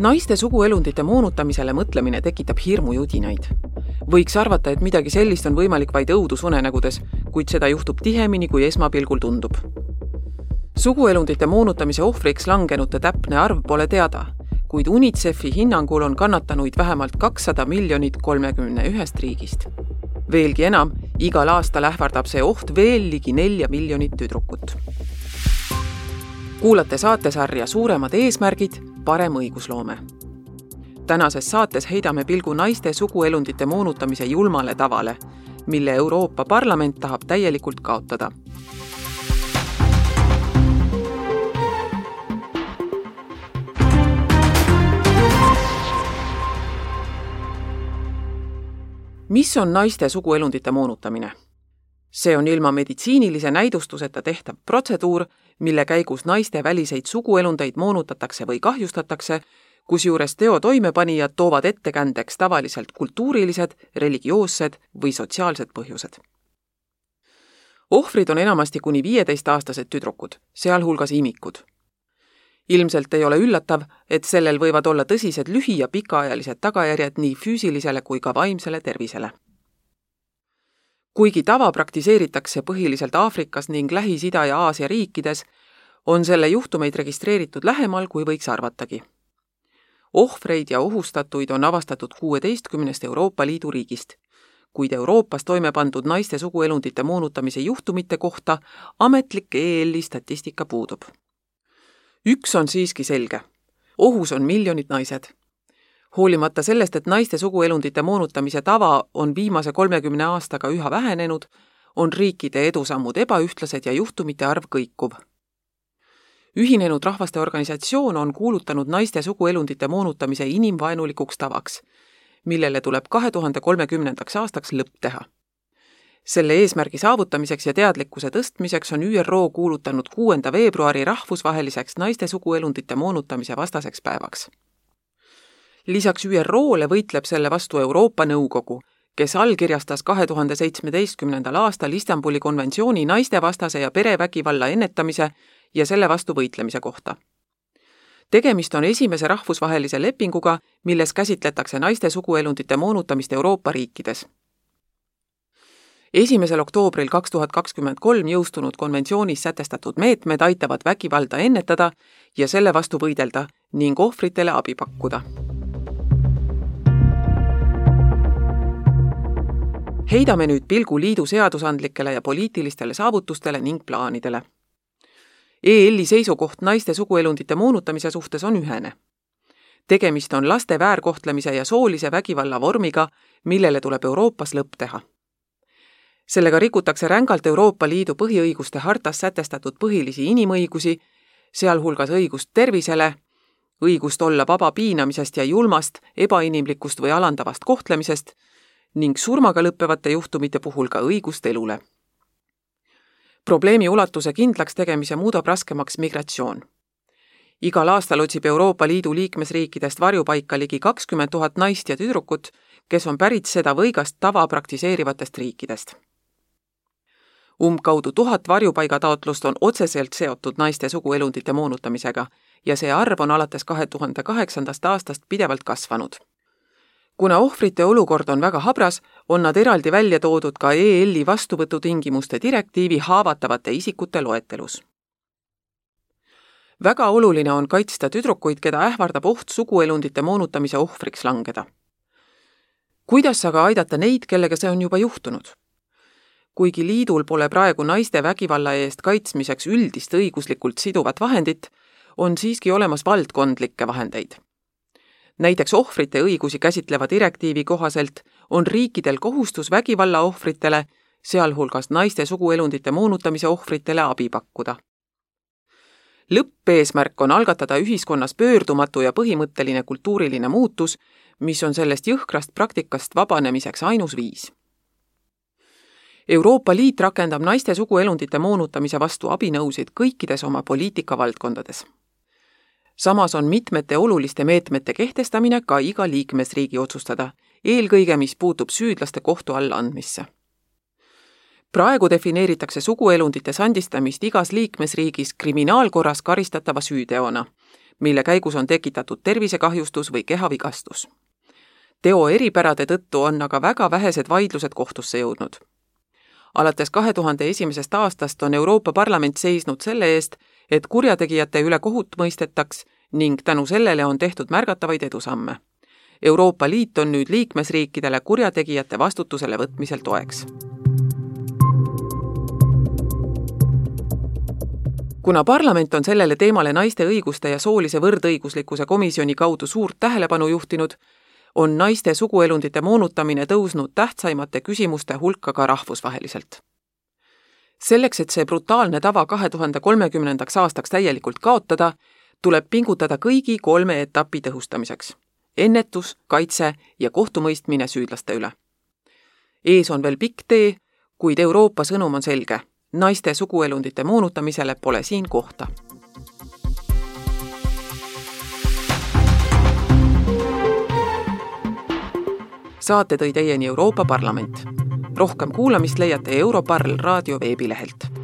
naiste suguelundite moonutamisele mõtlemine tekitab hirmujudinaid. võiks arvata, et midagi sellist on võimalik vaid õudusunenägudes, kuid seda juhtub tihemini, kui esmapilgul tundub. suguelundite moonutamise ohvriks langenute täpne arv pole teada, kuid UNICEF-i hinnangul on kannatanuid vähemalt kakssada miljonit kolmekümne ühest riigist. veelgi enam, igal aastal ähvardab see oht veel ligi nelja miljonit tüdrukut kuulate saatesarja Suuremad eesmärgid, parem õigusloome. tänases saates heidame pilgu naiste suguelundite moonutamise julmale tavale, mille Euroopa Parlament tahab täielikult kaotada. mis on naiste suguelundite moonutamine? See on ilma meditsiinilise näidustuseta tehtav protseduur, mille käigus naiste väliseid suguelundeid moonutatakse või kahjustatakse, kusjuures teo toimepanijad toovad ettekändeks tavaliselt kultuurilised, religioossed või sotsiaalsed põhjused. ohvrid on enamasti kuni viieteistaastased tüdrukud, sealhulgas imikud. ilmselt ei ole üllatav, et sellel võivad olla tõsised lühi- ja pikaajalised tagajärjed nii füüsilisele kui ka vaimsele tervisele kuigi tava praktiseeritakse põhiliselt Aafrikas ning Lähis-Ida ja Aasia riikides, on selle juhtumeid registreeritud lähemal, kui võiks arvatagi. ohvreid ja ohustatuid on avastatud kuueteistkümnest Euroopa Liidu riigist, kuid Euroopas toime pandud naiste suguelundite moonutamise juhtumite kohta ametlik EL-i statistika puudub. üks on siiski selge. ohus on miljonid naised hoolimata sellest, et naiste suguelundite moonutamise tava on viimase kolmekümne aastaga üha vähenenud, on riikide edusammud ebaühtlased ja juhtumite arv kõikuv. ühinenud Rahvaste Organisatsioon on kuulutanud naiste suguelundite moonutamise inimvaenulikuks tavaks, millele tuleb kahe tuhande kolmekümnendaks aastaks lõpp teha. selle eesmärgi saavutamiseks ja teadlikkuse tõstmiseks on ÜRO kuulutanud kuuenda veebruari rahvusvaheliseks naiste suguelundite moonutamise vastaseks päevaks lisaks ÜRO-le võitleb selle vastu Euroopa Nõukogu, kes allkirjastas kahe tuhande seitsmeteistkümnendal aastal Istanbuli konventsiooni naistevastase ja perevägivalla ennetamise ja selle vastu võitlemise kohta. tegemist on esimese rahvusvahelise lepinguga, milles käsitletakse naiste suguelundite moonutamist Euroopa riikides. esimesel oktoobril kaks tuhat kakskümmend kolm jõustunud konventsioonis sätestatud meetmed aitavad vägivalda ennetada ja selle vastu võidelda ning ohvritele abi pakkuda heidame nüüd pilgu liidu seadusandlikele ja poliitilistele saavutustele ning plaanidele. EL-i seisukoht naiste suguelundite moonutamise suhtes on ühene. tegemist on laste väärkohtlemise ja soolise vägivalla vormiga, millele tuleb Euroopas lõpp teha. sellega rikutakse rängalt Euroopa Liidu põhiõiguste hartas sätestatud põhilisi inimõigusi, sealhulgas õigust tervisele, õigust olla vaba piinamisest ja julmast, ebainimlikust või alandavast kohtlemisest ning surmaga lõppevate juhtumite puhul ka õigust elule. probleemi ulatuse kindlaks tegemise muudab raskemaks migratsioon. igal aastal otsib Euroopa Liidu liikmesriikidest varjupaika ligi kakskümmend tuhat naist ja tüdrukut, kes on pärit seda võigast tava praktiseerivatest riikidest. umbkaudu tuhat varjupaigataotlust on otseselt seotud naiste suguelundite moonutamisega ja see arv on alates kahe tuhande kaheksandast aastast pidevalt kasvanud kuna ohvrite olukord on väga habras, on nad eraldi välja toodud ka EL-i vastuvõtutingimuste direktiivi haavatavate isikute loetelus. väga oluline on kaitsta tüdrukuid, keda ähvardab oht suguelundite moonutamise ohvriks langeda. kuidas aga aidata neid, kellega see on juba juhtunud? kuigi liidul pole praegu naiste vägivalla eest kaitsmiseks üldist õiguslikult siduvat vahendit, on siiski olemas valdkondlikke vahendeid näiteks ohvrite õigusi käsitleva direktiivi kohaselt on riikidel kohustus vägivalla ohvritele, sealhulgas naiste suguelundite moonutamise ohvritele abi pakkuda. lõppeesmärk on algatada ühiskonnas pöördumatu ja põhimõtteline kultuuriline muutus, mis on sellest jõhkrast praktikast vabanemiseks ainus viis. Euroopa Liit rakendab naiste suguelundite moonutamise vastu abinõusid kõikides oma poliitikavaldkondades samas on mitmete oluliste meetmete kehtestamine ka iga liikmesriigi otsustada, eelkõige mis puutub süüdlaste kohtu alla andmisse. praegu defineeritakse suguelundite sandistamist igas liikmesriigis kriminaalkorras karistatava süüteona, mille käigus on tekitatud tervisekahjustus või kehavigastus. teo eripärade tõttu on aga väga vähesed vaidlused kohtusse jõudnud. alates kahe tuhande esimesest aastast on Euroopa Parlament seisnud selle eest, et kurjategijate üle kohut mõistetaks ning tänu sellele on tehtud märgatavaid edusamme. Euroopa Liit on nüüd liikmesriikidele kurjategijate vastutusele võtmisel toeks kuna parlament on sellele teemale naiste õiguste ja soolise võrdõiguslikkuse komisjoni kaudu suurt tähelepanu juhtinud, on naiste suguelundite moonutamine tõusnud tähtsaimate küsimuste hulka ka rahvusvaheliselt. Selleks, et see brutaalne tava kahe tuhande kolmekümnendaks aastaks täielikult kaotada, tuleb pingutada kõigi kolme etapi tõhustamiseks. ennetus, kaitse ja kohtumõistmine süüdlaste üle. ees on veel pikk tee, kuid Euroopa sõnum on selge naiste suguelundite moonutamisele pole siin kohta. saate tõi teieni Euroopa Parlament. Rohkem kuulamist leiate Europarl raadio veebilehelt.